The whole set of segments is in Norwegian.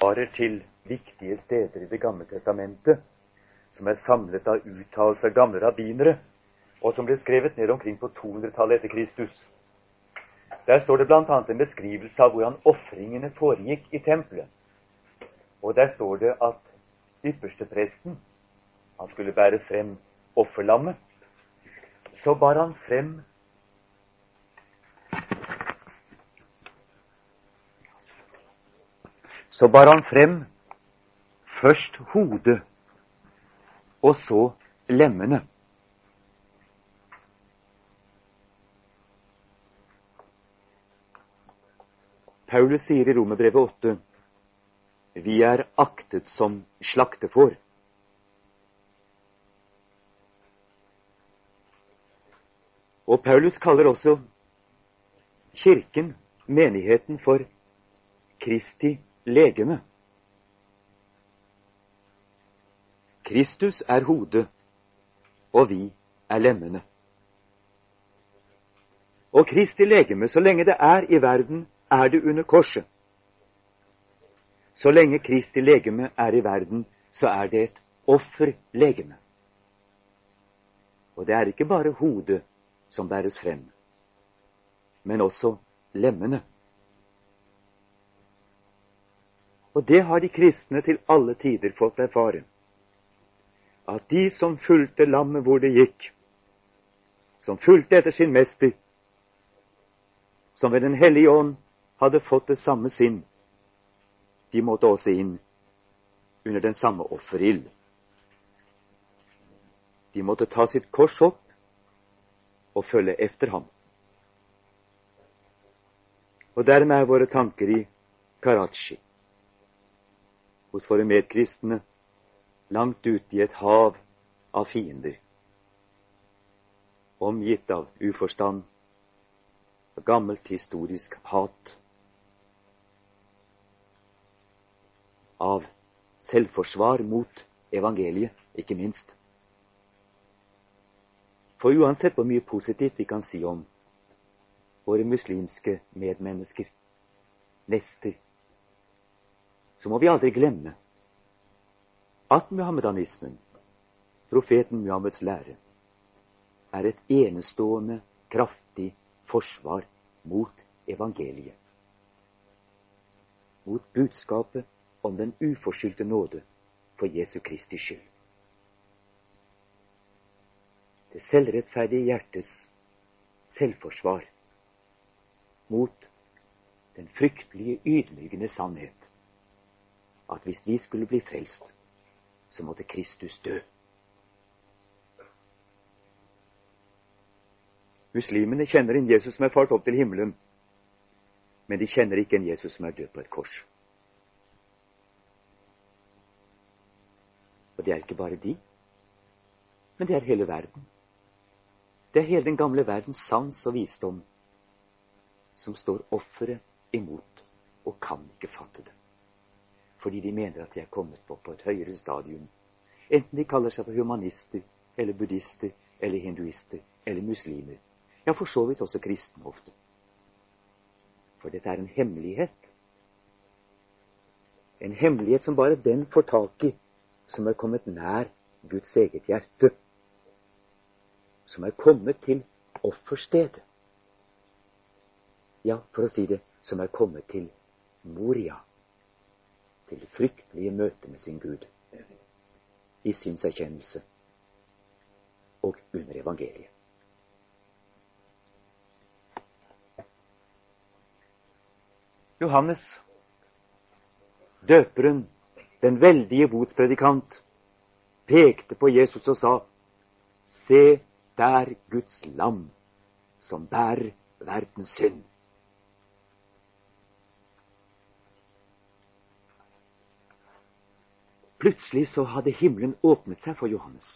kommentarer til viktige steder i Det gamle testamentet, som er samlet av uttalelser av gamle rabbinere, og som ble skrevet ned omkring på 200-tallet etter Kristus. Der står det bl.a. en beskrivelse av hvordan ofringene foregikk i tempelet. Og der står det at ypperstepresten han skulle bære frem offerlammet. Så bar han frem Så bar han frem først hodet, og så lemmene. Paulus sier i Romerbrevet 8 vi er aktet som slaktefår. Og Paulus kaller også kirken, menigheten, for Kristi legeme. Kristus er hodet, og vi er lemmene. Og Kristi legeme, så lenge det er i verden, er det under korset. Så lenge Kristi legeme er i verden, så er det et offerlegeme. Og det er ikke bare hodet som bæres frem, men også lemmene. Og det har de kristne til alle tider fått erfare. At de som fulgte lammet hvor det gikk, som fulgte etter sin mester, som ved Den hellige ånd hadde fått det samme sinn, de måtte også inn under den samme offerild. De måtte ta sitt kors opp og følge efter ham. Og dermed er våre tanker i Karachi, hos våre medkristne, langt ute i et hav av fiender, omgitt av uforstand og gammelt historisk hat. av selvforsvar mot evangeliet, ikke minst. For uansett hvor mye positivt vi kan si om våre muslimske medmennesker, nester, så må vi aldri glemme at muhammedanismen, profeten Muhammeds lære, er et enestående, kraftig forsvar mot evangeliet. Mot budskapet om den uforskyldte nåde for Jesu Kristi skyld. Det selvrettferdige hjertes selvforsvar mot den fryktelige, ydmykende sannhet at hvis vi skulle bli frelst, så måtte Kristus dø. Muslimene kjenner en Jesus som er fart opp til himmelen, men de kjenner ikke en Jesus som er død på et kors. Og det er ikke bare de, men det er hele verden. Det er hele den gamle verdens sans og visdom som står offeret imot og kan ikke fatte det. Fordi de mener at de er kommet på, på et høyere stadium. Enten de kaller seg for humanister eller buddhister eller hinduister eller muslimer. Ja, for så vidt også kristne ofte. For dette er en hemmelighet. En hemmelighet som bare den får tak i som er kommet nær Guds eget hjerte. Som er kommet til offerstedet. Ja, for å si det, som er kommet til Moria. Til det fryktelige møtet med sin Gud. I synserkjennelse og under evangeliet. Johannes, døperen, den veldige botspredikant, pekte på Jesus og sa, Se der Guds lam, som bærer verdens synd. Plutselig så hadde himmelen åpnet seg for Johannes.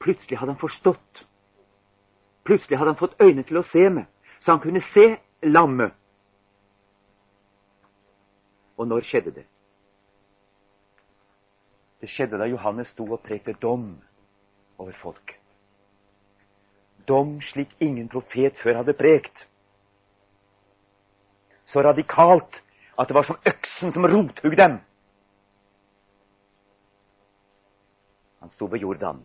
Plutselig hadde han forstått. Plutselig hadde han fått øyne til å se med, så han kunne se lammet og når skjedde det? Det skjedde da Johannes sto og prekte dom over folk. Dom slik ingen profet før hadde prekt. Så radikalt at det var som øksen som rothugg dem. Han sto ved Jordan.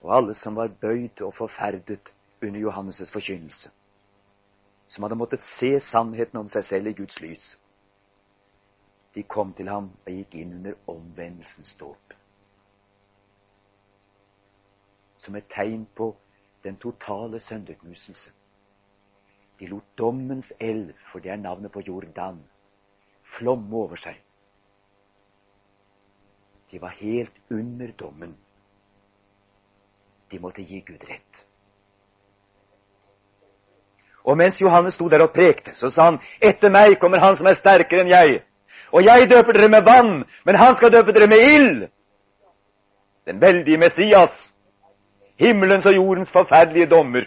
Og alle som var bøyd og forferdet under Johannes' forkynnelse, som hadde måttet se sannheten om seg selv i Guds lys, de kom til ham og gikk inn under omvendelsens dåp. Som et tegn på den totale sønderknuselse. De lot dommens elv, for det er navnet på Jordan, flomme over seg. De var helt under dommen. De måtte gi Gud rett. Og mens Johannes sto der og prekte, så sa han, etter meg kommer han som er sterkere enn jeg. Og jeg døper dere med vann, men han skal døpe dere med ild. Den veldige Messias. Himmelens og jordens forferdelige dommer.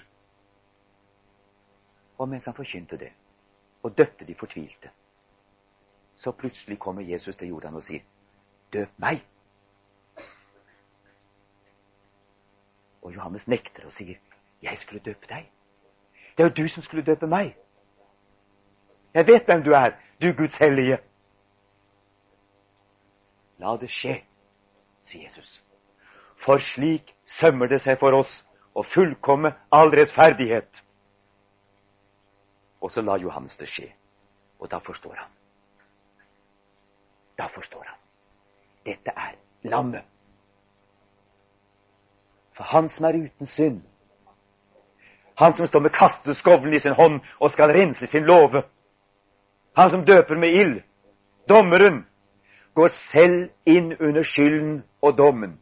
Og mens han forkynte det, og døpte de fortvilte, så plutselig kommer Jesus til Jordan og sier, døp meg. Og Johannes nekter og sier, jeg skulle døpe deg. Det er jo du som skulle døpe meg. Jeg vet hvem du er, du Guds hellige. La det skje, sier Jesus. For slik sømmer det seg for oss å fullkomme all rettferdighet. Og så la Johannes det skje. Og da forstår han. Da forstår han. Dette er lammet. For han som er uten synd, han som står med kasteskovlen i sin hånd og skal rense sin låve, han som døper med ild, dommeren, går selv inn under skylden og dommen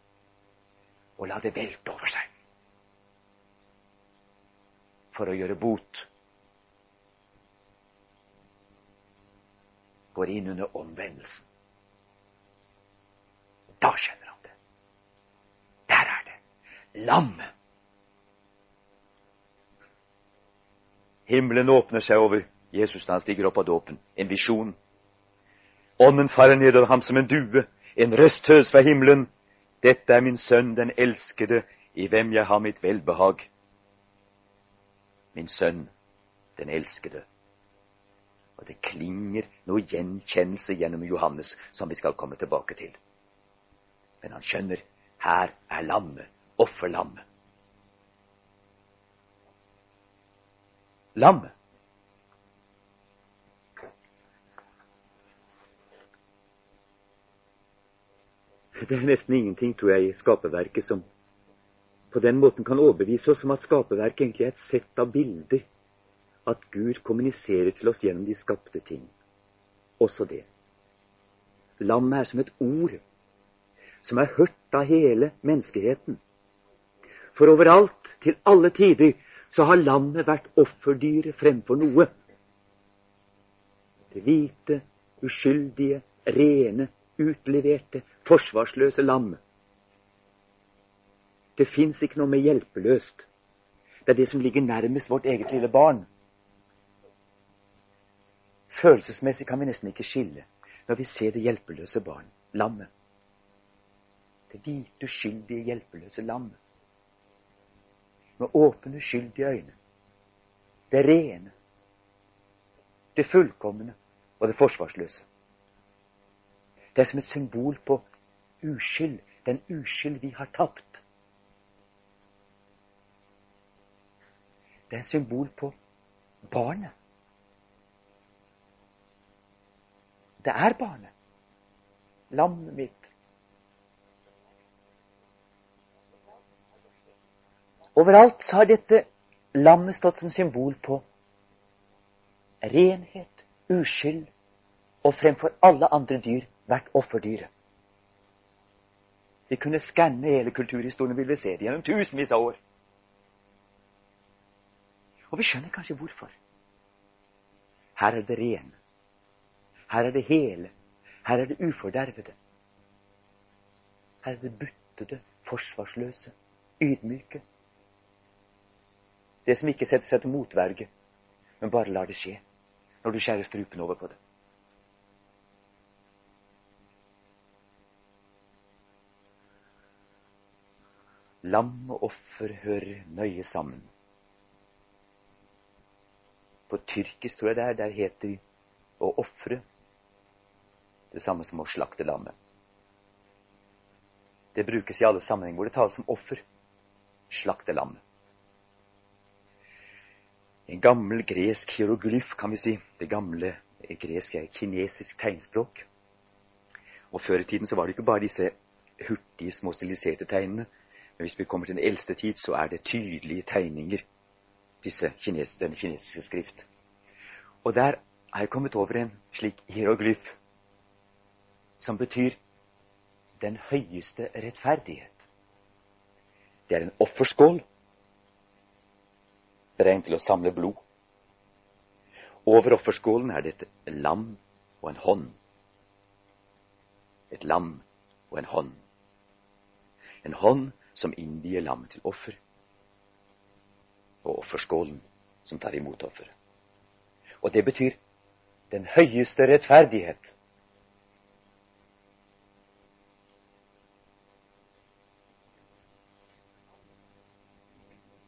og la det velte over seg for å gjøre bot. Går inn under omvendelsen. Da skjer det. Lammet. Himmelen åpner seg over Jesus da han stiger opp av dåpen. En visjon. Ånden farer ned over ham som en due. En røst høres fra himmelen. Dette er min sønn, den elskede, i hvem jeg har mitt velbehag. Min sønn, den elskede. Og det klinger noe gjenkjennelse gjennom Johannes, som vi skal komme tilbake til. Men han skjønner her er lammet, offerlammet. Lam. Det er nesten ingenting, tror jeg, i skaperverket som på den måten kan overbevise oss om at skaperverket egentlig er et sett av bilder. At Gud kommuniserer til oss gjennom de skapte ting. Også det. Lammet er som et ord som er hørt av hele menneskeheten. For overalt, til alle tider, så har lammet vært offerdyret fremfor noe. Det hvite, uskyldige, rene, utleverte, forsvarsløse lam. Det fins ikke noe mer hjelpeløst. Det er det som ligger nærmest vårt eget lille barn. Følelsesmessig kan vi nesten ikke skille når vi ser det hjelpeløse barn, lammet. Det hvite, uskyldige, hjelpeløse lammet. Med åpne, skyldige øyne. Det rene. Det fullkomne og det forsvarsløse. Det er som et symbol på uskyld, den uskyld vi har tapt. Det er et symbol på barnet. Det er barnet. Lammet mitt. Overalt så har dette lammet stått som symbol på renhet, uskyld og fremfor alle andre dyr vært offerdyret. Vi kunne skanne hele kulturhistorien, vil vi se det gjennom tusenvis av år. Og vi skjønner kanskje hvorfor. Her er det rene. Her er det hele. Her er det ufordervede. Her er det buttede, forsvarsløse, ydmyke. Det som ikke setter seg til motverge, men bare lar det skje når du skjærer strupen over på det. Lam og offer hører nøye sammen. På tyrkisk, tror jeg det er, der heter å ofre det samme som å slakte lammet. Det brukes i alle sammenhenger hvor det tales om offer. Slakte lammet. En gammel gresk hieroglyf, kan vi si. Det gamle greske er kinesisk tegnspråk. Og Før i tiden så var det ikke bare disse hurtige, små stiliserte tegnene. Men hvis vi kommer til den eldste tid, så er det tydelige tegninger, disse kines, denne kinesiske skrift. Og der er jeg kommet over en slik hieroglyf som betyr den høyeste rettferdighet. Det er en offerskål beregnet til å samle blod. Over offerskålen er det et lam og en hånd. Et lam og en hånd. En hånd som innvier lammet til offer, og offerskålen som tar imot offeret. Og det betyr den høyeste rettferdighet.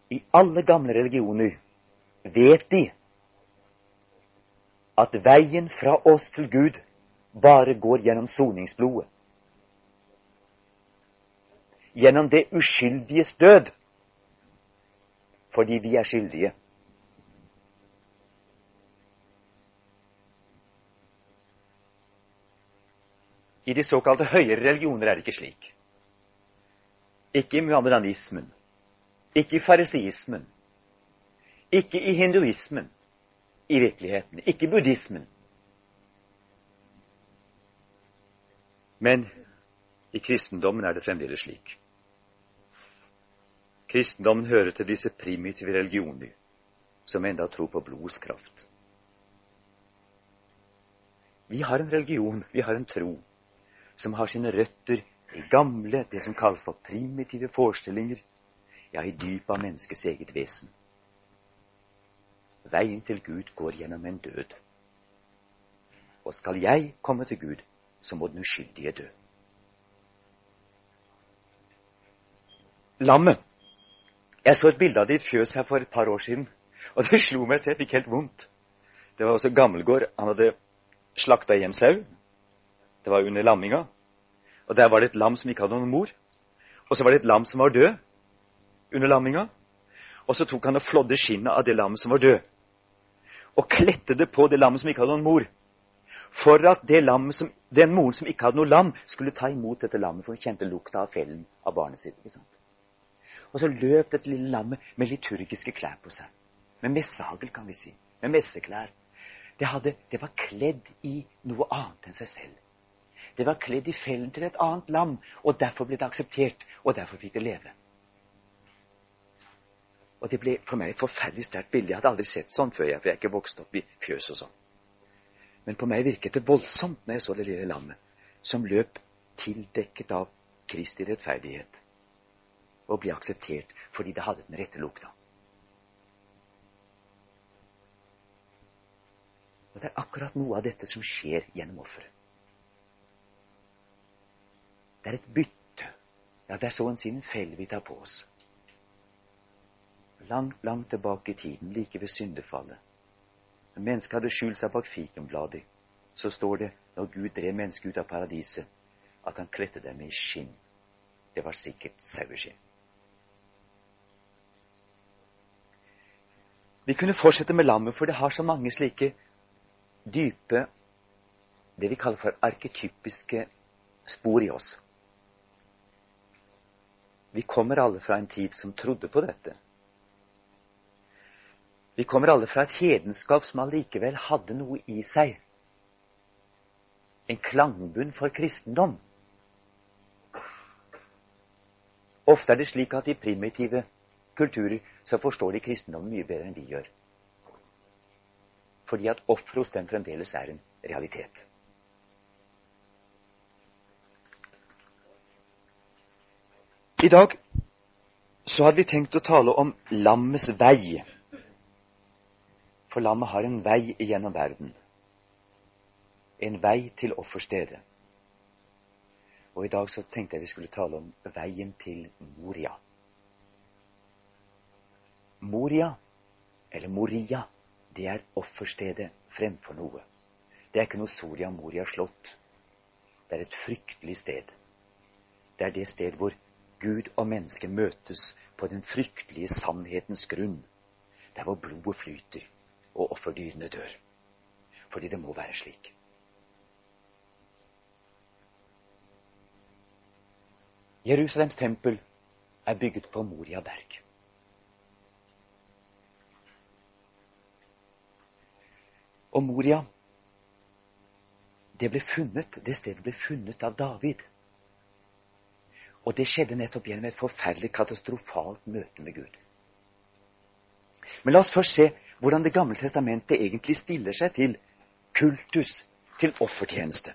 I alle gamle religioner vet de at veien fra oss til Gud bare går gjennom soningsblodet. Gjennom det uskyldiges død. Fordi vi er skyldige. I de såkalte høyere religioner er det ikke slik. Ikke i muhammedanismen, ikke i fariseismen, ikke i hinduismen i virkeligheten, ikke i buddhismen. Men i kristendommen er det fremdeles slik. Kristendommen hører til disse primitive religioner som enda tror på blodets kraft. Vi har en religion, vi har en tro, som har sine røtter i gamle, det som kalles for primitive forestillinger, ja, i dypet av menneskets eget vesen. Veien til Gud går gjennom en død. Og skal jeg komme til Gud, så må den uskyldige dø. Lammet. Jeg så et bilde av ditt fjøs her for et par år siden, og det slo meg så jeg fikk helt vondt. Det var også Gammelgård. Han hadde slakta en sau. Det var under lamminga. Og der var det et lam som ikke hadde noen mor. Og så var det et lam som var død under lamminga. Og så tok han og flådde skinnet av det lammet som var død. Og klette det på det lammet som ikke hadde noen mor. For at som, den moren som ikke hadde noe lam, skulle ta imot dette lammet, for hun kjente lukta av fellen av barnet sitt. ikke sant? Og så løp dette lille lammet med liturgiske klær på seg. Med messehagl, kan vi si. Med messeklær. Det, hadde, det var kledd i noe annet enn seg selv. Det var kledd i fellen til et annet lam, og derfor ble det akseptert, og derfor fikk det leve. Og det ble for meg et forferdelig sterkt bilde. Jeg hadde aldri sett sånn før, jeg, for jeg er ikke vokst opp i fjøs og sånn. Men på meg virket det voldsomt når jeg så det lille lammet som løp tildekket av Kristi rettferdighet og ble akseptert fordi det hadde den rette lukta. Og Det er akkurat noe av dette som skjer gjennom offeret. Det er et bytte. Ja, det er så en sin fell vi tar på oss. Langt, langt tilbake i tiden, like ved syndefallet. Når mennesket hadde skjult seg bak fikenblader, så står det når Gud drev mennesket ut av paradiset, at han kledde dem i skinn. Det var sikkert saueskinn. Vi kunne fortsette med lammet, for det har så mange slike dype Det vi kaller for arketypiske spor i oss. Vi kommer alle fra en tid som trodde på dette. Vi kommer alle fra et hedenskap som allikevel hadde noe i seg. En klangbunn for kristendom. Ofte er det slik at i primitive kulturer så forstår de kristendommen mye bedre enn vi gjør. Fordi at offeret hos dem fremdeles er en realitet. I dag så hadde vi tenkt å tale om lammets vei. For lammet har en vei gjennom verden. En vei til offerstedet. Og i dag så tenkte jeg vi skulle tale om veien til Moria. Moria, eller Moria, det er offerstedet fremfor noe. Det er ikke noe Soria Moria slott. Det er et fryktelig sted. Det er det sted hvor Gud og menneske møtes på den fryktelige sannhetens grunn. Der hvor blodet flyter og offerdyrene dør. Fordi det må være slik. Jerusalems tempel er bygget på Moria berg. Og Moria det ble funnet, det stedet ble funnet av David. Og det skjedde nettopp gjennom et forferdelig katastrofalt møte med Gud. Men la oss først se hvordan Det gamle testamentet egentlig stiller seg til kultus, til offertjeneste.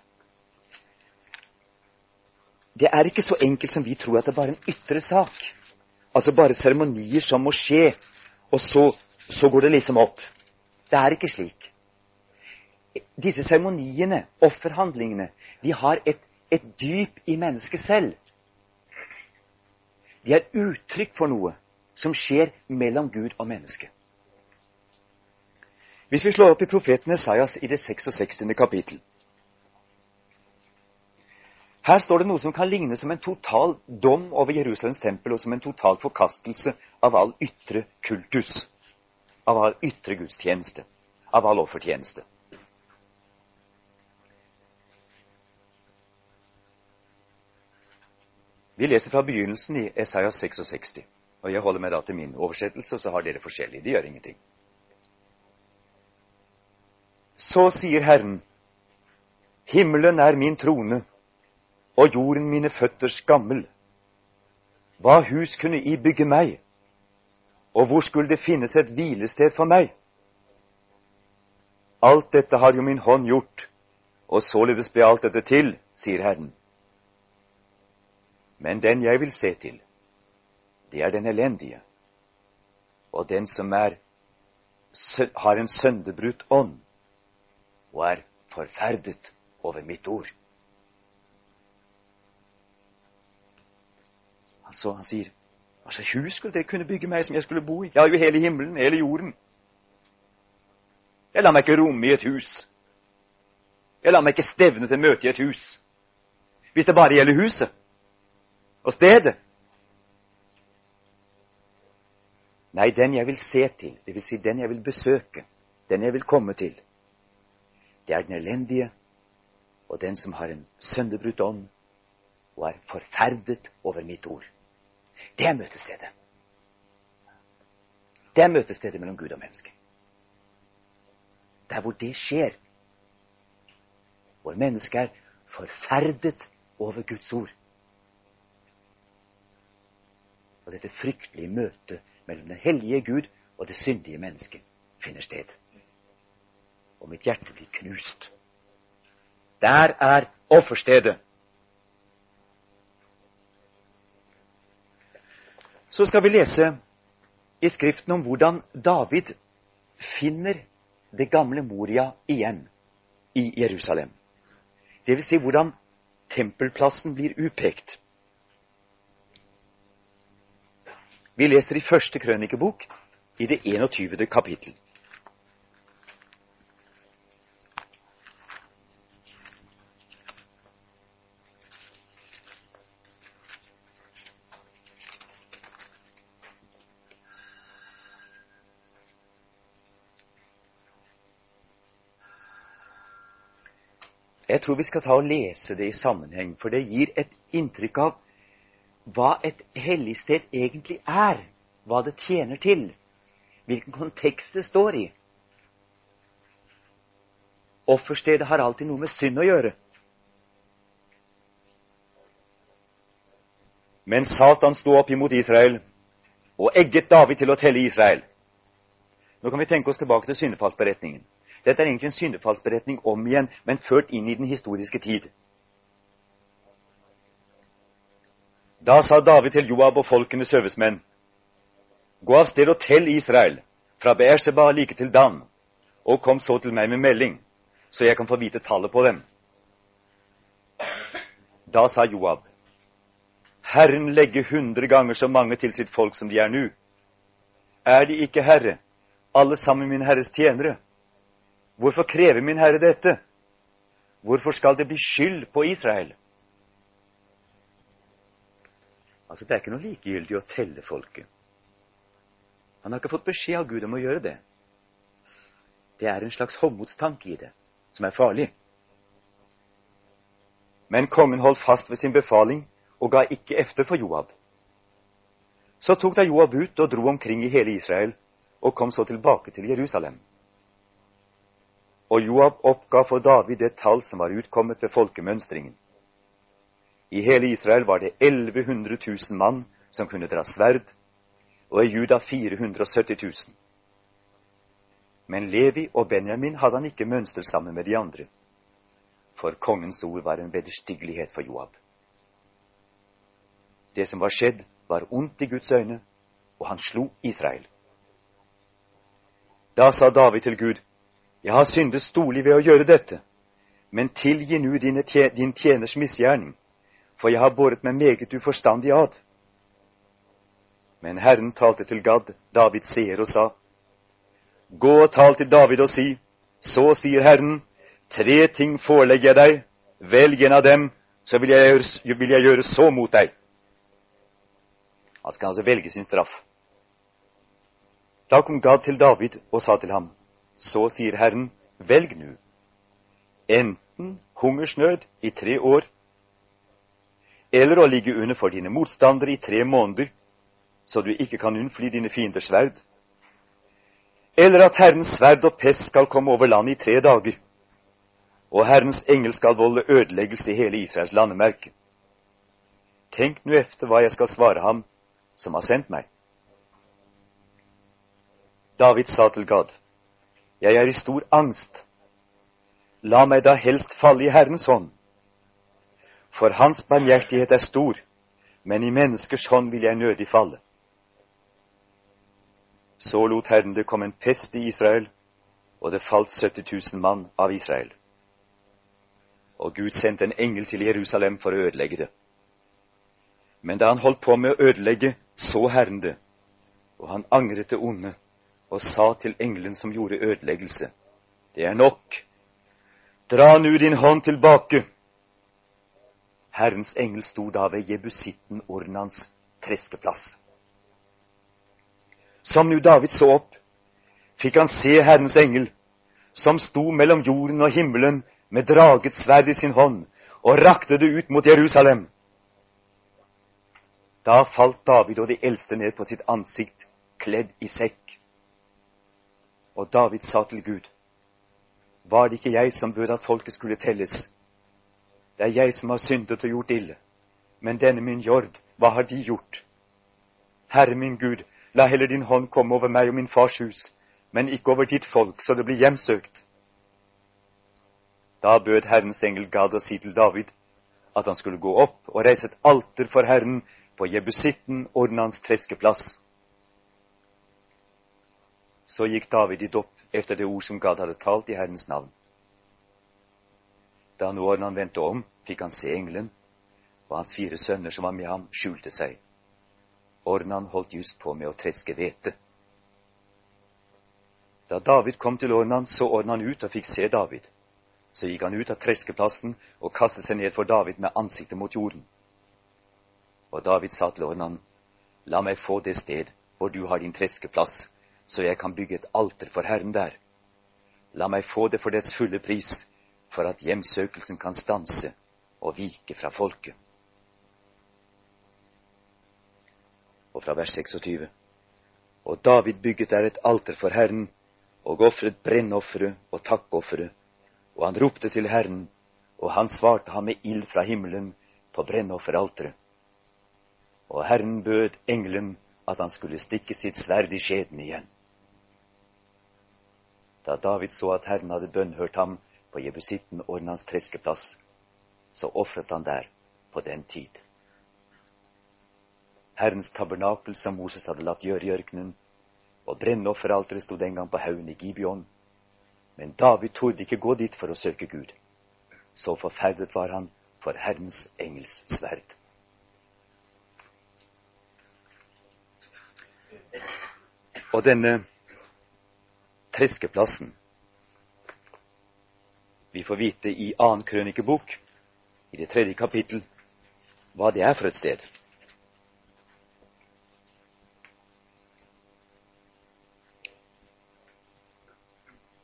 Det er ikke så enkelt som vi tror at det er bare en ytre sak. Altså bare seremonier som må skje, og så, så går det liksom opp. Det er ikke slik. Disse seremoniene, offerhandlingene, de har et, et dyp i mennesket selv. De er uttrykk for noe som skjer mellom Gud og menneske. Hvis vi slår opp i profeten Esaias i det 66. kapittel Her står det noe som kan ligne som en total dom over Jerusalems tempel, og som en total forkastelse av all ytre kultus, av all ytre gudstjeneste, av all offertjeneste. Vi leser fra begynnelsen i Esaias 66. Og jeg holder meg da til min oversettelse, og så har dere forskjellig. Det gjør ingenting. Så sier Herren, himmelen er min trone, og jorden mine føtters gammel. Hva hus kunne I bygge meg, og hvor skulle det finnes et hvilested for meg? Alt dette har jo min hånd gjort, og således ble alt dette til, sier Herren. Men den jeg vil se til, det er den elendige, og den som er, har en søndebrutt ånd og er forferdet over mitt ord. Altså, han sier Hva slags hus skulle dere kunne bygge meg som jeg skulle bo i? Jeg har jo hele himmelen, hele jorden. Jeg lar meg ikke romme i et hus. Jeg lar meg ikke stevne til møte i et hus. Hvis det bare gjelder huset og stedet. Nei, den jeg vil se til, det vil si den jeg vil besøke, den jeg vil komme til, det er den elendige og den som har en sønderbrutt ånd og er forferdet over mitt ord. Det er møtestedet. Det er møtestedet mellom Gud og menneske. Der hvor det skjer, hvor mennesket er forferdet over Guds ord og dette fryktelige møtet mellom den hellige Gud og det syndige mennesket finner sted. Og mitt hjerte blir knust. Der er offerstedet. Så skal vi lese i Skriften om hvordan David finner det gamle Moria igjen i Jerusalem. Det vil si hvordan tempelplassen blir upekt. Vi leser i første krønikebok, i det 21. kapittel. Jeg tror vi skal ta og lese det i sammenheng, for det gir et inntrykk av hva et hellig sted egentlig er, hva det tjener til, hvilken kontekst det står i. Offerstedet har alltid noe med synd å gjøre. Men Satan sto opp imot Israel og egget David til å telle Israel. Nå kan vi tenke oss tilbake til syndefallsberetningen. Dette er egentlig en syndefallsberetning om igjen, men ført inn i den historiske tid. Da sa David til Joab og folkenes høvesmenn, Gå av sted og tell Israel, fra Beersheba like til Dan, og kom så til meg med melding, så jeg kan få vite tallet på dem. Da sa Joab, Herren legger hundre ganger så mange til sitt folk som de er nå. Er de ikke herre, alle sammen min Herres tjenere? Hvorfor krever min Herre dette? Hvorfor skal det bli skyld på Israel? Altså, Det er ikke noe likegyldig å telle folket. Han har ikke fått beskjed av Gud om å gjøre det. Det er en slags håndmotstanke i det, som er farlig. Men kongen holdt fast ved sin befaling og ga ikke efter for Joab. Så tok da Joab ut og dro omkring i hele Israel og kom så tilbake til Jerusalem. Og Joab oppga for David det tall som var utkommet ved folkemønstringen. I hele Israel var det 1100 000 mann som kunne dra sverd, og i Juda 470 000. Men Levi og Benjamin hadde han ikke mønstret sammen med de andre, for kongens ord var en vederstyggelighet for Joab. Det som var skjedd, var ondt i Guds øyne, og han slo Israel. Da sa David til Gud, Jeg har syndet storlig ved å gjøre dette, men tilgi nu din tjeners misgjerning, for jeg har båret meg meget uforstandig ad. Men Herren talte til Gad, Davids seer, og sa, Gå og tal til David og si, så sier Herren, tre ting forelegger jeg deg, velg en av dem, så vil jeg, gjøre, vil jeg gjøre så mot deg. Han skal altså velge sin straff. Da kom Gad til David og sa til ham, så sier Herren, velg nu, enten hungersnød i tre år, eller å ligge under for dine motstandere i tre måneder, så du ikke kan unnfly dine fienders sverd, eller at Herrens sverd og pest skal komme over landet i tre dager, og Herrens engel skal volde ødeleggelse i hele Israels landemerke. Tenk nu efter hva jeg skal svare ham som har sendt meg. David sa til Gad, Jeg er i stor angst. La meg da helst falle i Herrens hånd. For Hans barmhjertighet er stor, men i menneskers hånd vil jeg nødig falle. Så lot Herren det komme en pest i Israel, og det falt 70 000 mann av Israel. Og Gud sendte en engel til Jerusalem for å ødelegge det. Men da han holdt på med å ødelegge, så Herren det, og han angret det onde og sa til engelen som gjorde ødeleggelse, det er nok, dra nu din hånd tilbake. Herrens engel sto da ved jebusitten Ornans treskeplass. Som nu David så opp, fikk han se Herrens engel, som sto mellom jorden og himmelen med draget sverd i sin hånd, og rakte det ut mot Jerusalem. Da falt David og de eldste ned på sitt ansikt, kledd i sekk. Og David sa til Gud, var det ikke jeg som bød at folket skulle telles? Det er jeg som har syndet og gjort ille. Men denne min jord, hva har de gjort? Herre min Gud, La heller din hånd komme over meg og min fars hus, men ikke over ditt folk, så det blir hjemsøkt. Da bød Herrens engel Gad å si til David at han skulle gå opp og reise et alter for Herren på Jebusitten, ordnans treskeplass. Så gikk David i dopp efter det ord som Gad hadde talt i Herrens navn. Da nå Ornan vendte om, fikk han se engelen, og hans fire sønner som var med ham, skjulte seg. Ornan holdt just på med å treske hvete. Da David kom til Ornan, så Ornan ut og fikk se David. Så gikk han ut av treskeplassen og kastet seg ned for David med ansiktet mot jorden. Og David sa til Ornan, la meg få det sted hvor du har din treskeplass, så jeg kan bygge et alter for Herren der. La meg få det for dets fulle pris, for at hjemsøkelsen kan stanse og vike fra folket. og fra vers 26. Og David bygget der et alter for Herren, og ofret brennofre og takkofre, og han ropte til Herren, og han svarte ham med ild fra himmelen på brennofferalteret. Og Herren bød engelen at han skulle stikke sitt sverd i skjeden igjen. Da David så at Herren hadde bønnhørt ham på jebusitten Ornans treskeplass, så ofret han der på den tid. Herrens tabernakel som Moses hadde latt gjøre i ørkenen, og brennofferalteret sto den gang på haugen i Gibeon. Men David torde ikke gå dit for å søke Gud. Så forferdet var han for Herrens engels sverd. Og denne treskeplassen. Vi får vite i annen krønikebok, i det tredje kapittel, hva det er for et sted.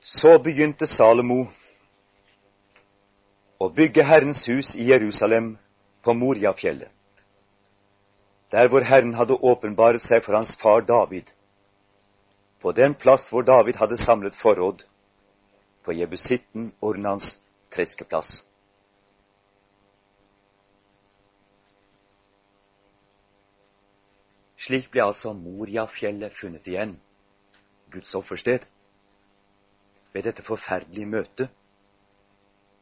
Så begynte Salomo å bygge Herrens hus i Jerusalem på Moriafjellet, der hvor Herren hadde åpenbaret seg for hans far David, på den plass hvor David hadde samlet forråd, på jebusitten Ornans treskeplass. Slik ble altså Moriafjellet funnet igjen, Guds offersted, ved dette forferdelige møtet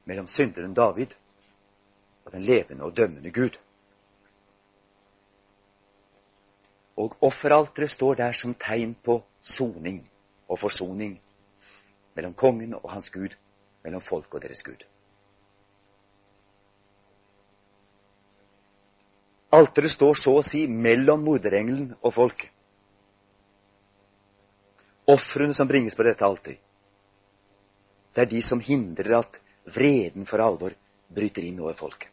mellom synderen David og den levende og dømmende Gud. Og offeralteret står der som tegn på soning og forsoning mellom kongen og hans Gud, mellom folk og deres Gud. Alteret står så å si mellom morderengelen og folket. Ofrene som bringes på dette alter, det er de som hindrer at vreden for alvor bryter inn over folket.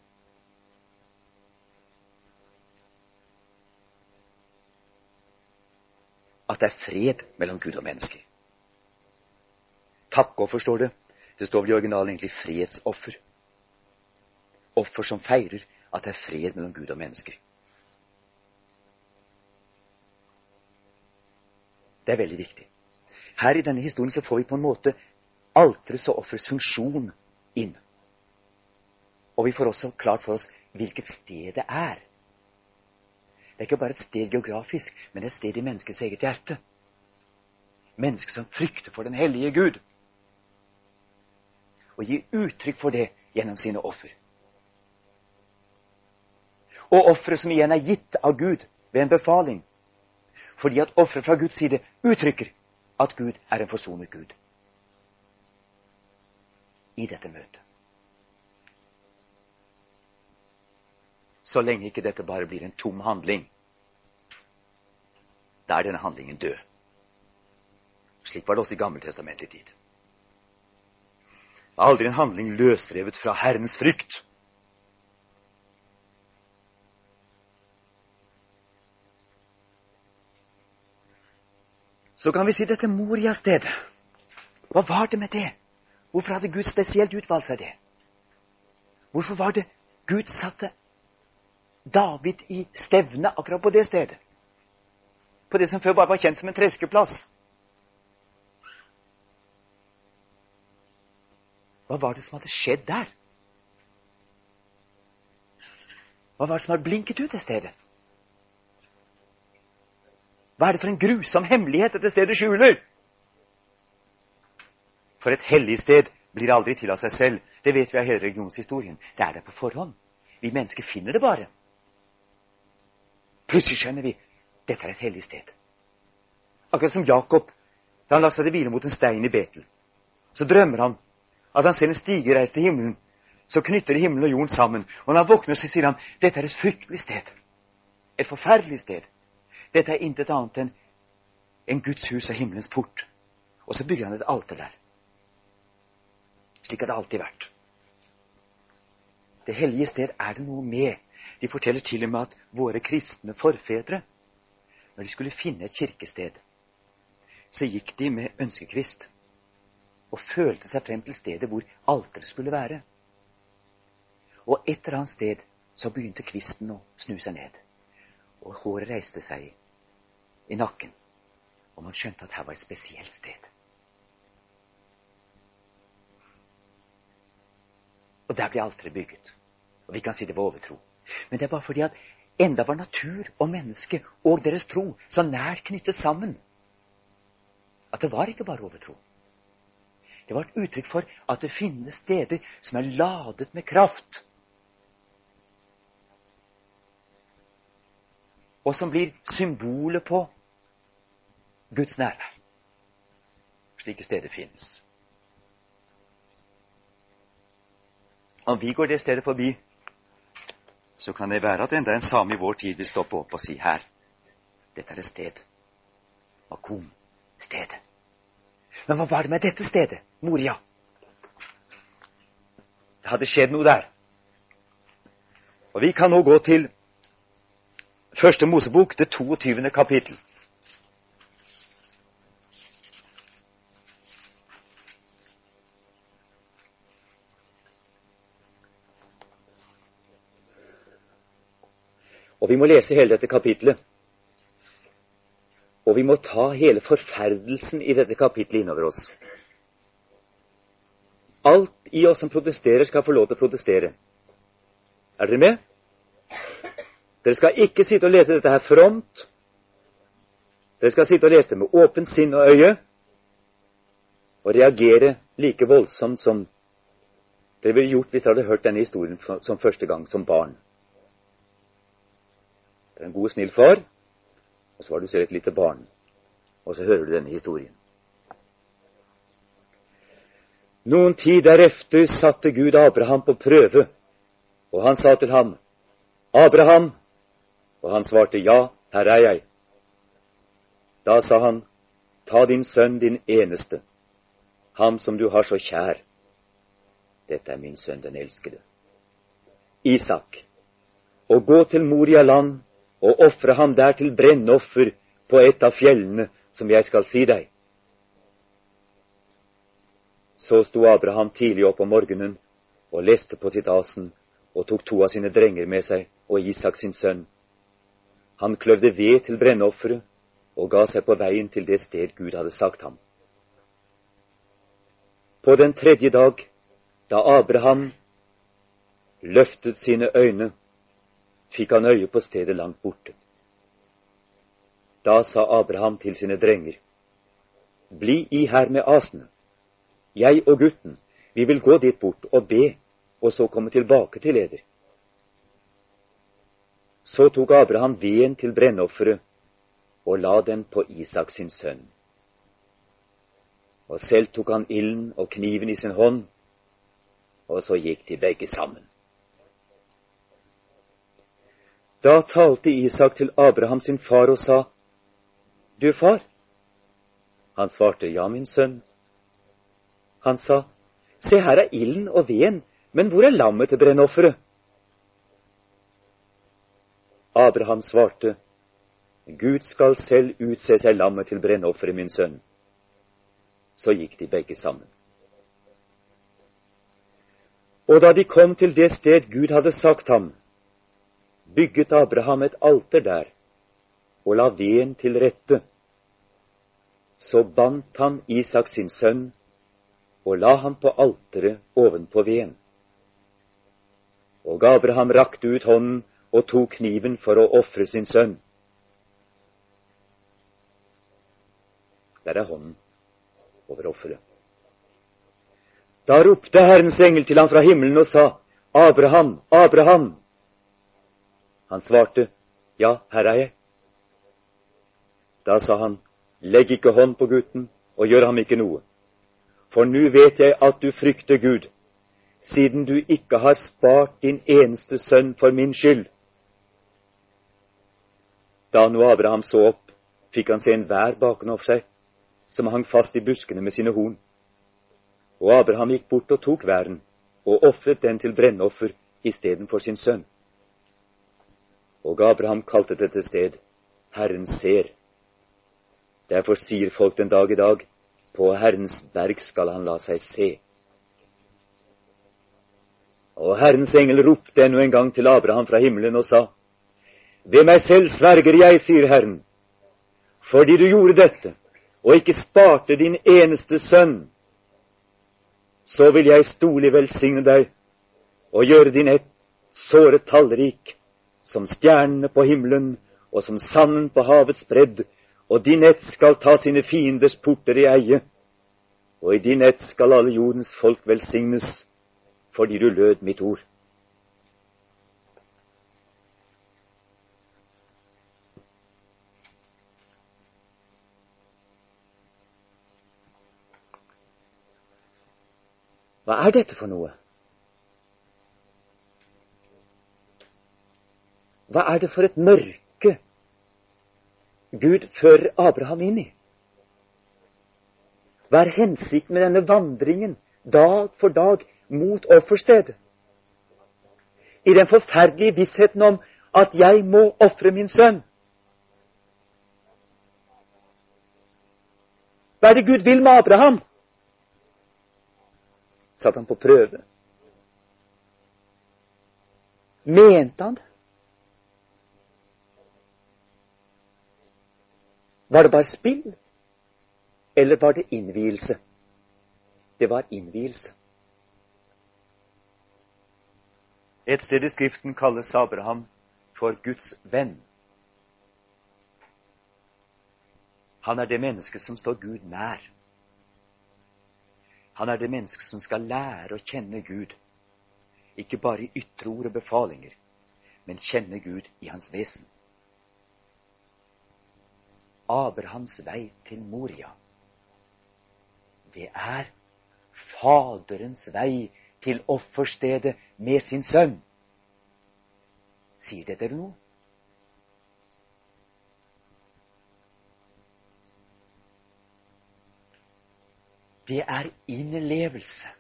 At det er fred mellom Gud og mennesker. Takkoffer står det. Det står vel i originalen egentlig fredsoffer. Offer som feirer at det er fred mellom Gud og mennesker. Det er veldig viktig. Her i denne historien så får vi på en måte alterets og offerets funksjon inn. Og vi får også klart for oss hvilket sted det er. Det er ikke bare et sted geografisk, men et sted i menneskets eget hjerte. Mennesket som frykter for den hellige Gud. Og gir uttrykk for det gjennom sine offer. Og offeret som igjen er gitt av Gud ved en befaling. Fordi at offeret fra Guds side uttrykker at Gud er en forsonet Gud. I dette møtet. Så lenge ikke dette bare blir en tom handling. Da er denne handlingen død. Slik var det også i Gammeltestamentlig tid. Aldri en handling løsrevet fra Herrens frykt. Så kan vi si dette Moria-stedet. Hva var det med det? Hvorfor hadde Gud spesielt utvalgt seg det? Hvorfor var det Gud satte David i stevne akkurat på det stedet. På det som før bare var kjent som en treskeplass. Hva var det som hadde skjedd der? Hva var det som hadde blinket ut det stedet? Hva er det for en grusom hemmelighet dette stedet skjuler? For et hellig sted blir aldri til av seg selv. Det vet vi av hele religionshistorien. Det er der på forhånd. Vi mennesker finner det bare. Plutselig skjønner vi dette er et hellig sted. Akkurat som Jakob da han la seg til hvile mot en stein i Betel. Så drømmer han at han ser en stige reise til himmelen. Så knytter himmelen og jorden sammen. Og når han våkner, så sier han dette er et fryktelig sted. Et forferdelig sted. Dette er intet annet enn en Guds hus og himmelens port. Og så bygger han et alter der. Slik har det alltid vært. Det hellige sted er det noe med de forteller til og med at våre kristne forfedre, når de skulle finne et kirkested, så gikk de med ønskekvist og følte seg frem til stedet hvor alteret skulle være. Og et eller annet sted så begynte kvisten å snu seg ned, og håret reiste seg i nakken, og man skjønte at her var et spesielt sted. Og der ble alteret bygget. Og vi kan si det var overtro. Men det er bare fordi at enda var natur og menneske og deres tro så nært knyttet sammen at det var ikke bare overtro. Det var et uttrykk for at det finnes steder som er ladet med kraft. Og som blir symbolet på Guds nærvær. Slike steder finnes. Om vi går det stedet forbi, så kan det være at enda en same i vår tid vil stoppe opp og si her dette er et sted. Makom, stedet. Men hva var det med dette stedet, Moria? Det hadde skjedd noe der. Og Vi kan nå gå til Første Mosebok, det 22. kapittel. Og vi må lese hele dette kapitlet. Og vi må ta hele forferdelsen i dette kapitlet innover oss. Alt i oss som protesterer, skal få lov til å protestere. Er dere med? Dere skal ikke sitte og lese dette her fromt. Dere skal sitte og lese det med åpent sinn og øye og reagere like voldsomt som dere ville gjort hvis dere hadde hørt denne historien som første gang som barn. En god, snill far, og så var du selv et lite barn. Og så hører du denne historien. Noen tid derefter satte Gud Abraham på prøve, og han sa til ham, Abraham, og han svarte, Ja, her er jeg. Da sa han, Ta din sønn, din eneste, ham som du har så kjær. Dette er min sønn, den elskede. Isak, og gå til Moria land og ofre ham der til brennoffer på et av fjellene som jeg skal si deg. Så sto Abraham tidlig opp om morgenen og leste på sitt asen og tok to av sine drenger med seg og Isak sin sønn. Han kløvde ved til brennofferet og ga seg på veien til det sted Gud hadde sagt ham. På den tredje dag, da Abraham løftet sine øyne fikk han øye på stedet langt borte. Da sa Abraham til sine drenger, Bli i her med asene. Jeg og gutten, vi vil gå dit bort og be, og så komme tilbake til eder. Så tok Abraham veden til brennofferet og la den på Isak sin sønn. Og selv tok han ilden og kniven i sin hånd, og så gikk de begge sammen. Da talte Isak til Abraham sin far og sa, Du far? Han svarte, Ja, min sønn. Han sa, Se, her er ilden og veden, men hvor er lammet til brennofferet? Abraham svarte, Gud skal selv utse seg lammet til brennofferet, min sønn. Så gikk de begge sammen. Og da de kom til det sted Gud hadde sagt ham, bygget Abraham et alter der og la veden til rette. Så bandt han Isak sin sønn og la ham på alteret ovenpå veden. Og Abraham rakte ut hånden og tok kniven for å ofre sin sønn. Der er hånden over offeret. Da ropte Herrens engel til ham fra himmelen og sa, Abraham, Abraham! Han svarte, Ja, her er jeg. Da sa han, Legg ikke hånd på gutten, og gjør ham ikke noe. For nu vet jeg at du frykter Gud, siden du ikke har spart din eneste sønn for min skyld. Da nå Abraham så opp, fikk han se en vær bakenfor seg, som hang fast i buskene med sine horn. Og Abraham gikk bort og tok væren, og ofret den til brennoffer istedenfor sin sønn. Og Abraham kalte dette sted Herren ser. Derfor sier folk den dag i dag, på Herrens berg skal han la seg se. Og Herrens engel ropte ennå en gang til Abraham fra himmelen og sa, Ved meg selv sverger jeg, sier Herren, fordi du gjorde dette, og ikke sparte din eneste sønn, så vil jeg stolig velsigne deg og gjøre din ett såre tallrik som stjernene på himmelen og som sanden på havets bredd, og din ett skal ta sine fienders porter i eie, og i din ett skal alle jordens folk velsignes, fordi du lød mitt ord. Hva er dette for noe? Hva er det for et mørke Gud fører Abraham inn i? Hva er hensikten med denne vandringen dag for dag mot offerstedet? I den forferdelige vissheten om at jeg må ofre min sønn. Hva er det Gud vil med Abraham? Satt han på prøve? Mente han det? Var det bare spill, eller var det innvielse? Det var innvielse. Et sted i Skriften kalles Abraham for Guds venn. Han er det mennesket som står Gud nær. Han er det mennesket som skal lære å kjenne Gud, ikke bare i ytre ord og befalinger, men kjenne Gud i hans vesen. Abrahams vei til Moria. Det er Faderens vei til offerstedet med sin sønn. Sier det dere noe? Det er innlevelse.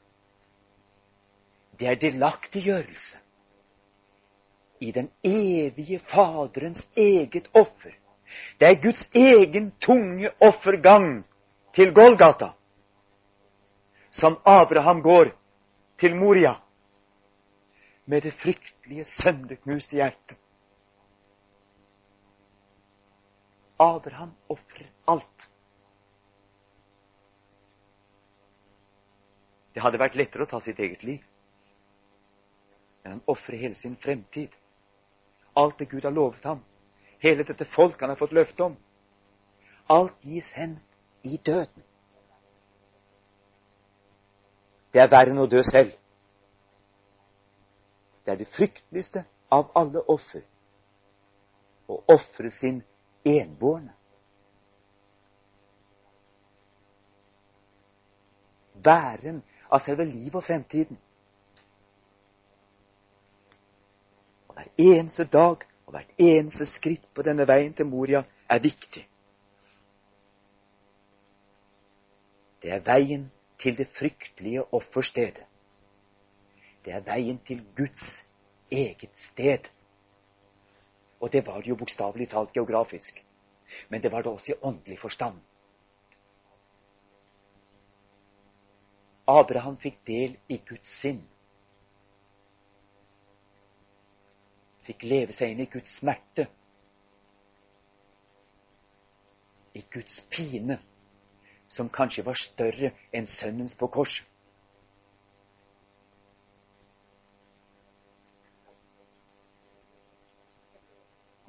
Det er delaktiggjørelse i den evige Faderens eget offer det er Guds egen tunge offergang til Golgata som Abraham går til Moria med det fryktelige, sønderknuste hjertet. Abraham ofrer alt. Det hadde vært lettere å ta sitt eget liv. Men han ofrer hele sin fremtid. Alt det Gud har lovet ham hele dette folk han har fått løfte om. Alt gis hen i døden. Det er verre enn å dø selv. Det er det frykteligste av alle offer å ofre sin enbårne. Bæren av selve livet og fremtiden. Og hver eneste dag og hvert eneste skritt på denne veien til Moria er viktig. Det er veien til det fryktelige offerstedet. Det er veien til Guds eget sted. Og det var det jo bokstavelig talt geografisk. Men det var det også i åndelig forstand. Abraham fikk del i Guds sinn. Fikk leve seg inn i Guds smerte, i Guds pine, som kanskje var større enn sønnens på korset.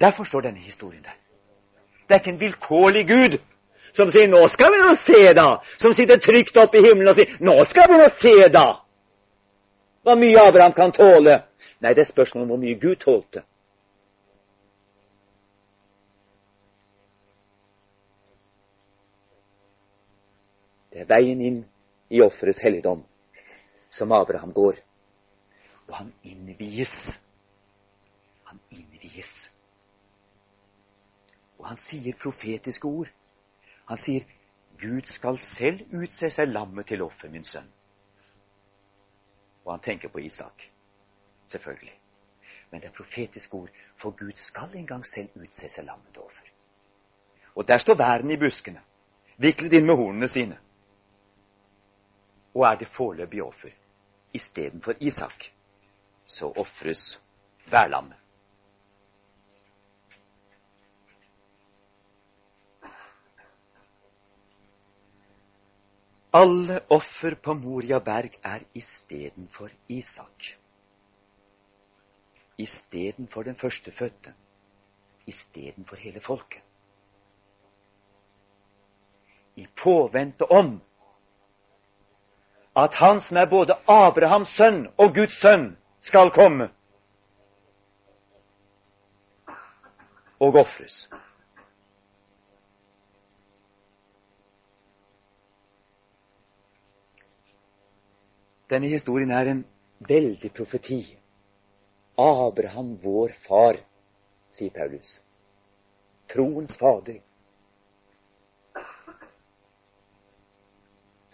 Derfor står denne historien der. Det er ikke en vilkårlig Gud som sier 'Nå skal vi nå se', da. Som sitter trygt oppe i himmelen og sier 'Nå skal vi nå se', da. Hva mye Abraham kan tåle. Nei, det er spørsmål om hvor mye Gud tålte. Det er veien inn i offerets helligdom som Abraham går. Og han innvies. Han innvies. Og han sier profetiske ord. Han sier, 'Gud skal selv utse seg lammet til offer, min sønn.' Og han tenker på Isak selvfølgelig. Men det er profetiske ord, for Gud skal en gang selv utse seg lammet over. Og der står væren i buskene, viklet inn med hornene sine. Og er det foreløpig offer. Istedenfor Isak så ofres værlammet. Alle offer på Moria berg er istedenfor Isak istedenfor den førstefødte, istedenfor hele folket. I påvente om at han som er både Abrahams sønn og Guds sønn, skal komme og ofres. Denne historien er en veldig profeti Abraham, vår far, sier Paulus. Troens fader.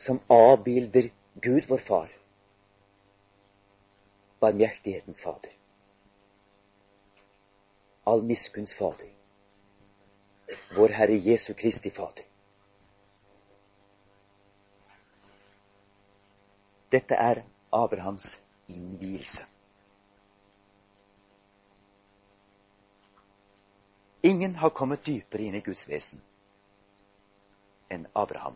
som avbilder Gud, vår Far, barmhjertighetens Fader, all miskunns Fader, vår Herre Jesu Kristi Fader. Dette er Abrahams innvielse. Ingen har kommet dypere inn i Guds vesen enn Abraham.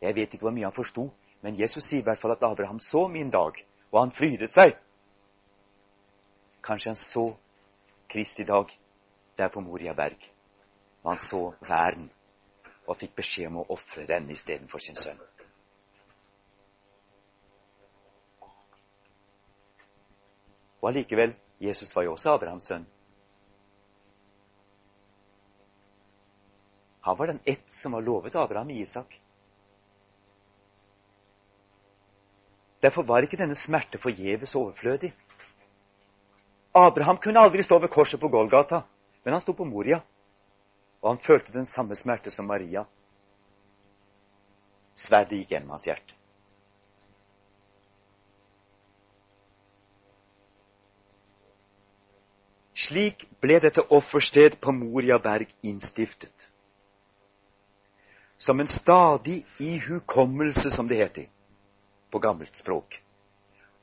Jeg vet ikke hvor mye han forsto, men Jesus sier i hvert fall at Abraham så min dag, og han frydet seg. Kanskje han så Kristi dag der på Moria berg, og han så væren og fikk beskjed om å ofre den istedenfor sin sønn. Og allikevel, Jesus var jo også Abrahams sønn. Han var den ett som var lovet Abraham i Isak. Derfor var ikke denne smerte forgjeves overflødig. Abraham kunne aldri stå ved korset på Golgata, men han sto på Moria, og han følte den samme smerte som Maria. Sverdet gikk gjennom hans hjerte. Slik ble dette offersted på Moria berg innstiftet som en stadig ihukommelse, som det heter på gammelt språk,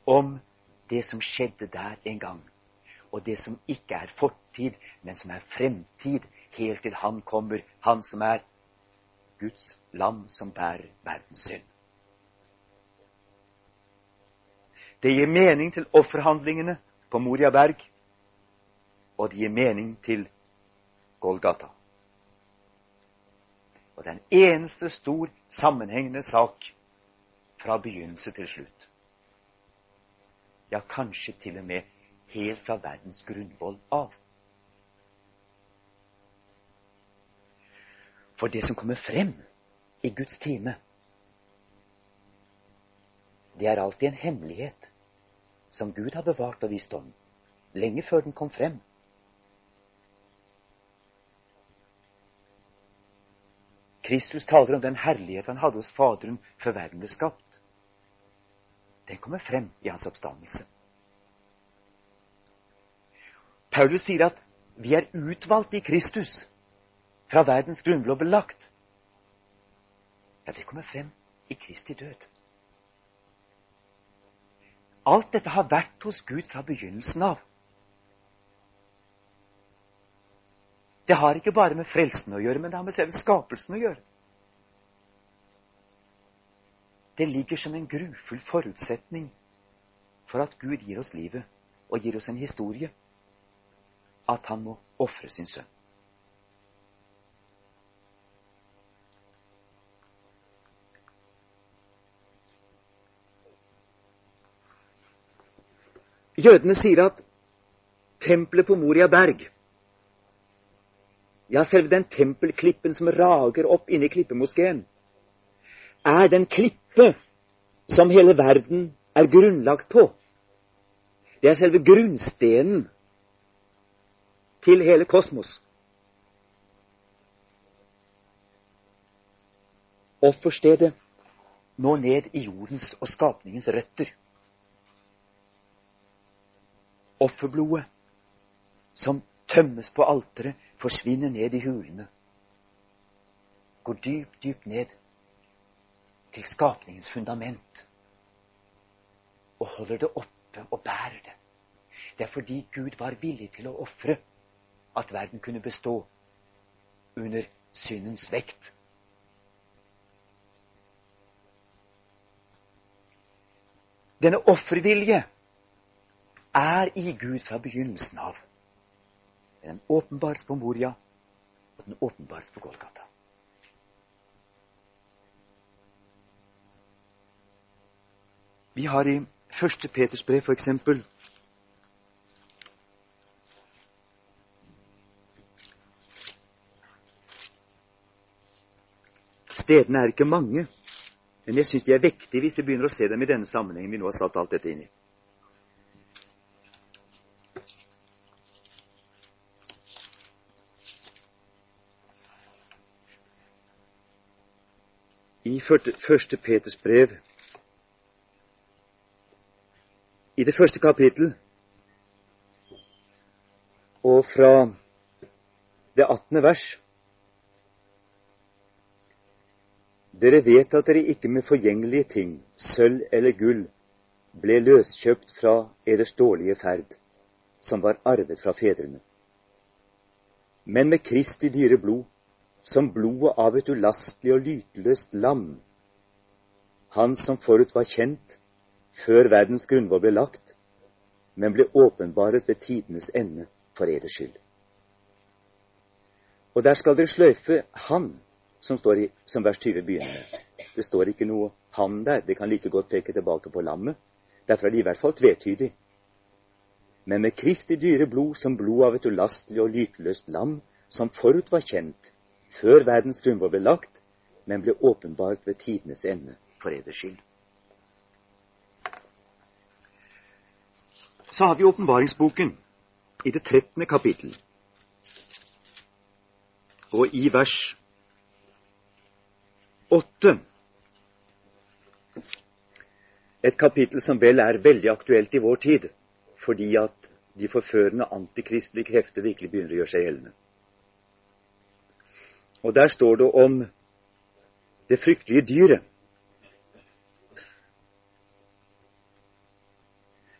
om det som skjedde der en gang, og det som ikke er fortid, men som er fremtid, helt til Han kommer, Han som er Guds lam som bærer verdens synd. Det gir mening til offerhandlingene på Moria berg, og det gir mening til Golgata. Og det er en eneste stor, sammenhengende sak fra begynnelse til slutt. Ja, kanskje til og med helt fra verdens grunnvoll av. For det som kommer frem i Guds time, det er alltid en hemmelighet som Gud har bevart og visst visdom, lenge før den kom frem. Kristus taler om den herlighet han hadde hos Faderen før verden ble skapt. Den kommer frem i hans oppstandelse. Paulus sier at vi er utvalgt i Kristus fra verdens grunnblå belagt. Ja, det kommer frem i Kristi død. Alt dette har vært hos Gud fra begynnelsen av. Det har ikke bare med frelsen å gjøre, men det har med selve skapelsen å gjøre. Det ligger som en grufull forutsetning for at Gud gir oss livet og gir oss en historie, at han må ofre sin sønn. Jødene sier at tempelet på Moria berg ja, selve den tempelklippen som rager opp inni klippemoskeen, er den klippe som hele verden er grunnlagt på. Det er selve grunnstenen til hele kosmos. Offerstedet nå ned i jordens og skapningens røtter. Offerblodet som tømmes på alteret, forsvinner ned i hulene. Går dypt, dypt ned til skapningens fundament. Og holder det oppe og bærer det. Det er fordi Gud var villig til å ofre at verden kunne bestå under syndens vekt. Denne offervilje er i Gud fra begynnelsen av. Den åpenbares på Moria, og den åpenbares på Golgata. Vi har i første Peters brev eksempel Stedene er ikke mange, men jeg syns de er vektige hvis vi begynner å se dem i denne sammenhengen vi nå har satt alt dette inn i. i første Peters brev, i det første kapittel, og fra det attende vers. Dere vet at dere ikke med forgjengelige ting, sølv eller gull, ble løskjøpt fra eders dårlige ferd, som var arvet fra fedrene, men med Kristi dyre blod, som blodet av et ulastelig og lyteløst lam, han som forut var kjent før verdens grunnvoll ble lagt, men ble åpenbaret ved tidenes ende for eders skyld. Og der skal dere sløyfe Han, som står i, som vers 20 begynner. Det står ikke noe Han der. Det kan like godt peke tilbake på lammet. Derfor er det i hvert fall tvetydig. Men med Kristi dyre blod som blod av et ulastelig og lyteløst lam, som forut var kjent før verdens grunnvoll ble lagt, men ble åpenbart ved tidenes ende for eders skyld. Så har vi åpenbaringsboken i det 13. kapittel. Og i vers 8 Et kapittel som vel er veldig aktuelt i vår tid, fordi at de forførende antikristelige krefter virkelig begynner å gjøre seg gjeldende. Og der står det om det fryktelige dyret.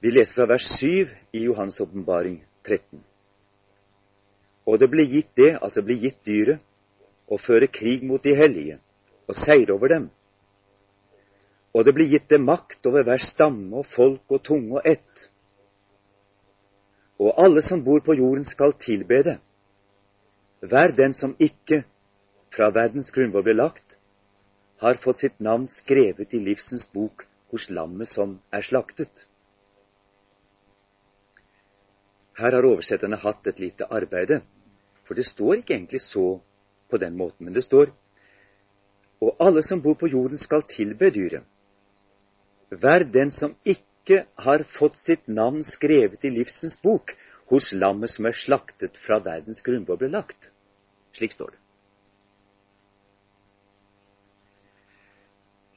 Vi leser fra vers 7 i Johans åpenbaring 13. Og det ble gitt det, altså ble gitt dyret, å føre krig mot de hellige og seire over dem. Og det ble gitt det makt over hver stamme og folk og tunge og ett. Og alle som bor på jorden, skal tilbe det. Hver den som ikke fra verdens grunnvoll ble lagt, har fått sitt navn skrevet i livsens bok hos lammet som er slaktet. Her har oversetterne hatt et lite arbeide, for det står ikke egentlig så på den måten, men det står og alle som bor på jorden, skal tilbe dyret. Hver den som ikke har fått sitt navn skrevet i livsens bok hos lammet som er slaktet fra verdens grunnvoll ble lagt. Slik står det.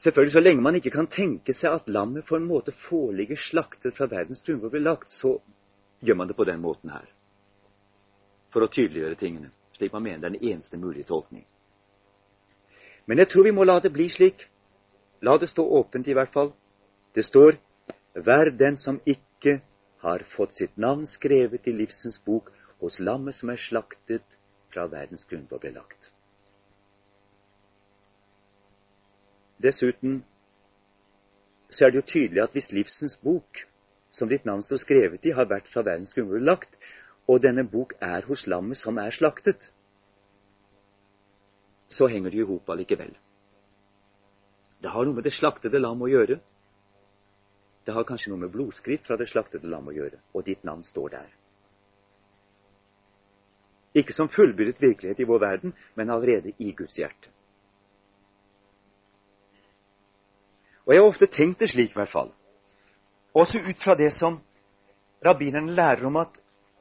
Selvfølgelig, så lenge man ikke kan tenke seg at lammet på en måte foreligger slaktet fra verdens grunnvoll blir lagt, så gjør man det på den måten her. For å tydeliggjøre tingene, slik man mener det er den eneste mulige tolkning. Men jeg tror vi må la det bli slik. La det stå åpent, i hvert fall. Det står Vær den som ikke har fått sitt navn skrevet i livsens bok hos lammet som er slaktet fra verdens grunnvoll ble lagt. Dessuten så er det jo tydelig at hvis livsens bok, som ditt navn står skrevet i, har vært fra verdens grunnvoll lagt, og denne bok er hos lammet som er slaktet, så henger det i hop allikevel. Det har noe med det slaktede lam å gjøre. Det har kanskje noe med blodskrift fra det slaktede lam å gjøre, og ditt navn står der. Ikke som fullbyrdet virkelighet i vår verden, men allerede i Guds hjerte. Og jeg har ofte tenkt det slik, i hvert fall. Også ut fra det som rabbinerne lærer om at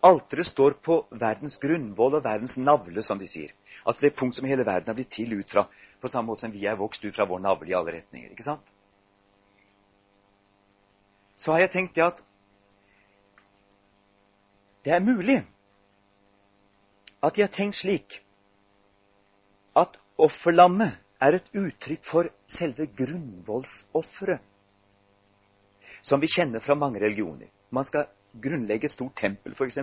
alteret står på verdens grunnvoll og verdens navle, som de sier. Altså det punkt som hele verden har blitt til ut fra, på samme måte som vi er vokst ut fra vår navle i alle retninger. ikke sant? Så har jeg tenkt det at det er mulig at de har tenkt slik at offerlammet er et uttrykk for selve grunnvollsofferet, som vi kjenner fra mange religioner. Man skal grunnlegge et stort tempel, f.eks.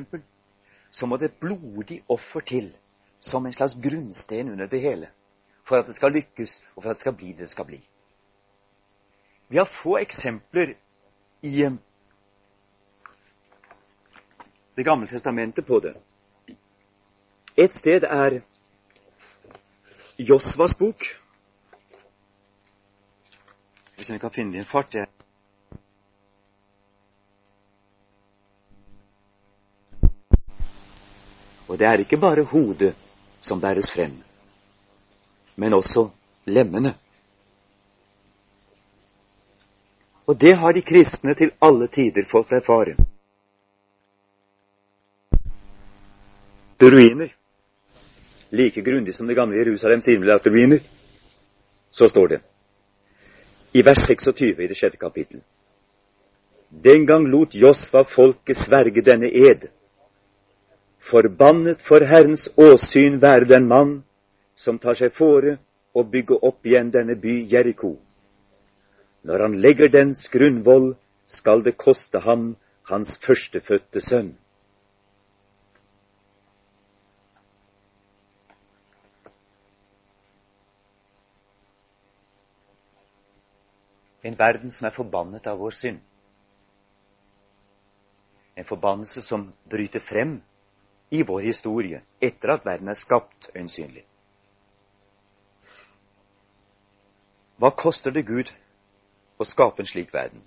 Så må det et blodig offer til som en slags grunnsten under det hele for at det skal lykkes, og for at det skal bli det det skal bli. Vi har få eksempler i eh, Det gamle testamentet på det. Et sted er Josvas bok, hvis vi kan finne din fart jeg. Og det er ikke bare hodet som bæres frem, men også lemmene. Og det har de kristne til alle tider fått erfare. Ruiner, like grundig som det gamle Jerusalems innlagte ruiner, så står det i vers 26 i det sjette kapittel. Den gang lot Josfa folket sverge denne ed. Forbannet for Herrens åsyn være den mann som tar seg fore å bygge opp igjen denne by Jeriko. Når han legger dens grunnvoll, skal det koste ham hans førstefødte sønn. En verden som er forbannet av vår synd. En forbannelse som bryter frem i vår historie etter at verden er skapt, øyensynlig. Hva koster det Gud å skape en slik verden?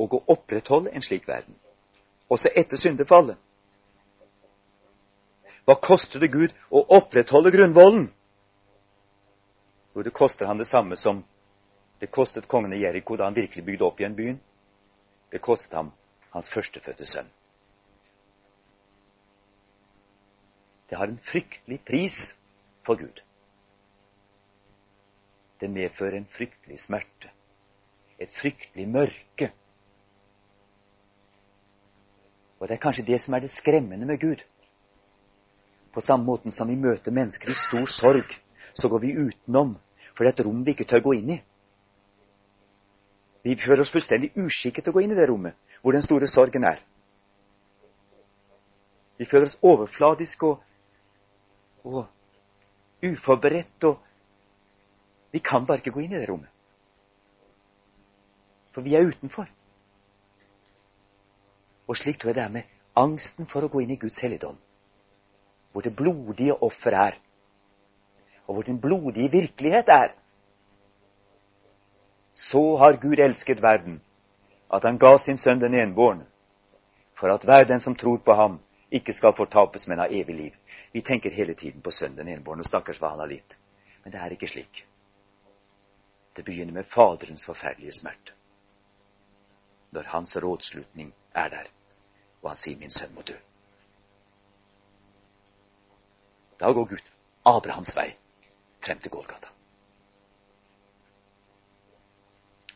Og å opprettholde en slik verden? Også etter syndefallet? Hva koster det Gud å opprettholde grunnvollen? Jo, det koster han det samme som det kostet kongen i Jeriko da han virkelig bygde opp igjen byen. Det kostet ham hans førstefødte sønn. Det har en fryktelig pris for Gud. Det medfører en fryktelig smerte, et fryktelig mørke. Og det er kanskje det som er det skremmende med Gud. På samme måten som vi møter mennesker i stor sorg, så går vi utenom, for det er et rom vi ikke tør gå inn i. Vi føler oss fullstendig uskikket til å gå inn i det rommet hvor den store sorgen er. Vi føler oss overfladiske og, og uforberedt, og vi kan bare ikke gå inn i det rommet. For vi er utenfor. Og slik tror jeg det er med angsten for å gå inn i Guds helligdom, hvor det blodige offer er, og hvor den blodige virkelighet er. Så har Gud elsket verden, at han ga sin sønn den enbårne, for at hver den som tror på ham, ikke skal fortapes, men ha evig liv. Vi tenker hele tiden på sønnen den enbårne, stakkars hva han har litt. Men det er ikke slik. Det begynner med Faderens forferdelige smerte. Når hans rådslutning er der, og han sier 'min sønn må dø'. Da går Gud Abrahams vei frem til Golgata.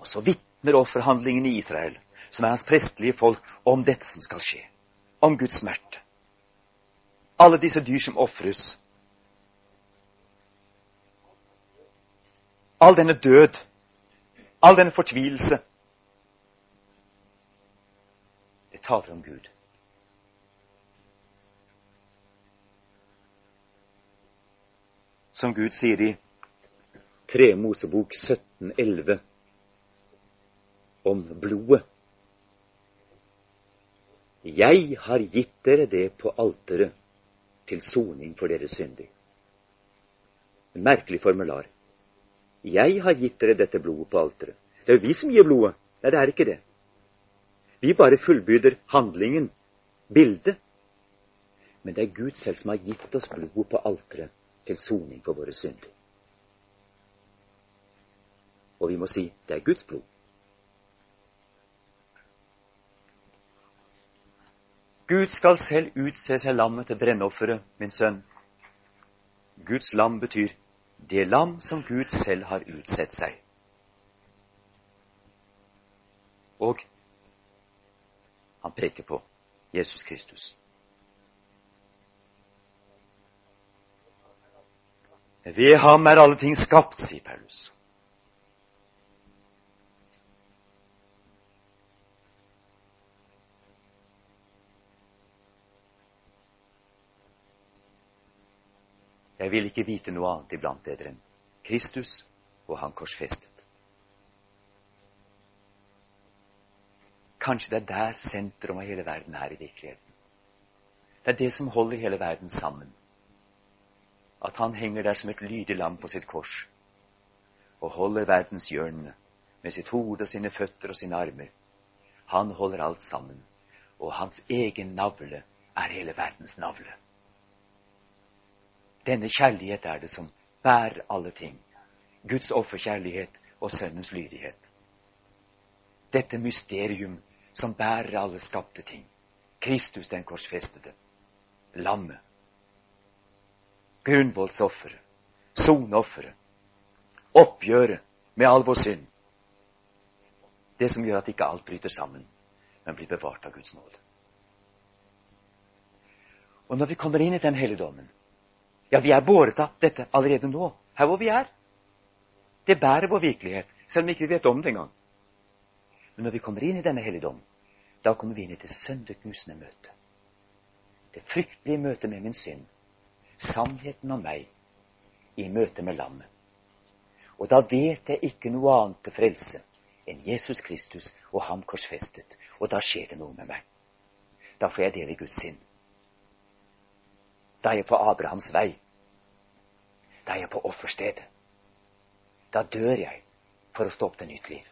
Og så vitner offerhandlingen i Israel, som er hans prestelige folk, om dette som skal skje. Om Guds smerte. Alle disse dyr som ofres. All denne død. All denne fortvilelse. Det taler om Gud. Som Gud sier i 3 Mosebok 1711 om blodet. Jeg har gitt dere det på alteret til soning for deres synder. Merkelig formular. Jeg har gitt dere dette blodet på alteret. Det er jo vi som gir blodet. Nei, det er ikke det. Vi bare fullbyrder handlingen, bildet. Men det er Gud selv som har gitt oss blodet på alteret til soning for våre synder. Og vi må si det er Guds blod. Gud skal selv utse seg lammet til brennofferet, min sønn. Guds lam betyr det lam som Gud selv har utsett seg. Og han peker på Jesus Kristus. Ved ham er alle ting skapt, sier Paulus. Jeg vil ikke vite noe annet iblant dere enn Kristus og Han korsfestet. Kanskje det er der sentrum av hele verden er i virkeligheten. Det er det som holder hele verden sammen. At han henger der som et lydig lam på sitt kors og holder verdens hjørne med sitt hode og sine føtter og sine armer. Han holder alt sammen, og hans egen navle er hele verdens navle. Denne kjærlighet er det som bærer alle ting. Guds offerkjærlighet og Sønnens lydighet. Dette mysterium som bærer alle skapte ting. Kristus den korsfestede. Lammet. Grunnvollsofferet. Sonofferet. Oppgjøret med all vår synd. Det som gjør at ikke alt bryter sammen, men blir bevart av Guds nåde. Og når vi kommer inn i den helligdommen Ja, vi er båret av dette allerede nå, her hvor vi er. Det bærer vår virkelighet, selv om vi ikke vet om det engang. Men når vi kommer inn i denne helligdom, da kommer vi inn i det sønderknusende møtet. Det fryktelige møtet med min synd. Sannheten om meg i møte med Lammet. Og da vet jeg ikke noe annet til frelse enn Jesus Kristus og ham korsfestet. Og da skjer det noe med meg. Da får jeg del i Guds sinn. Da er jeg på Abrahams vei. Da er jeg på offerstedet. Da dør jeg for å stå opp til nytt liv.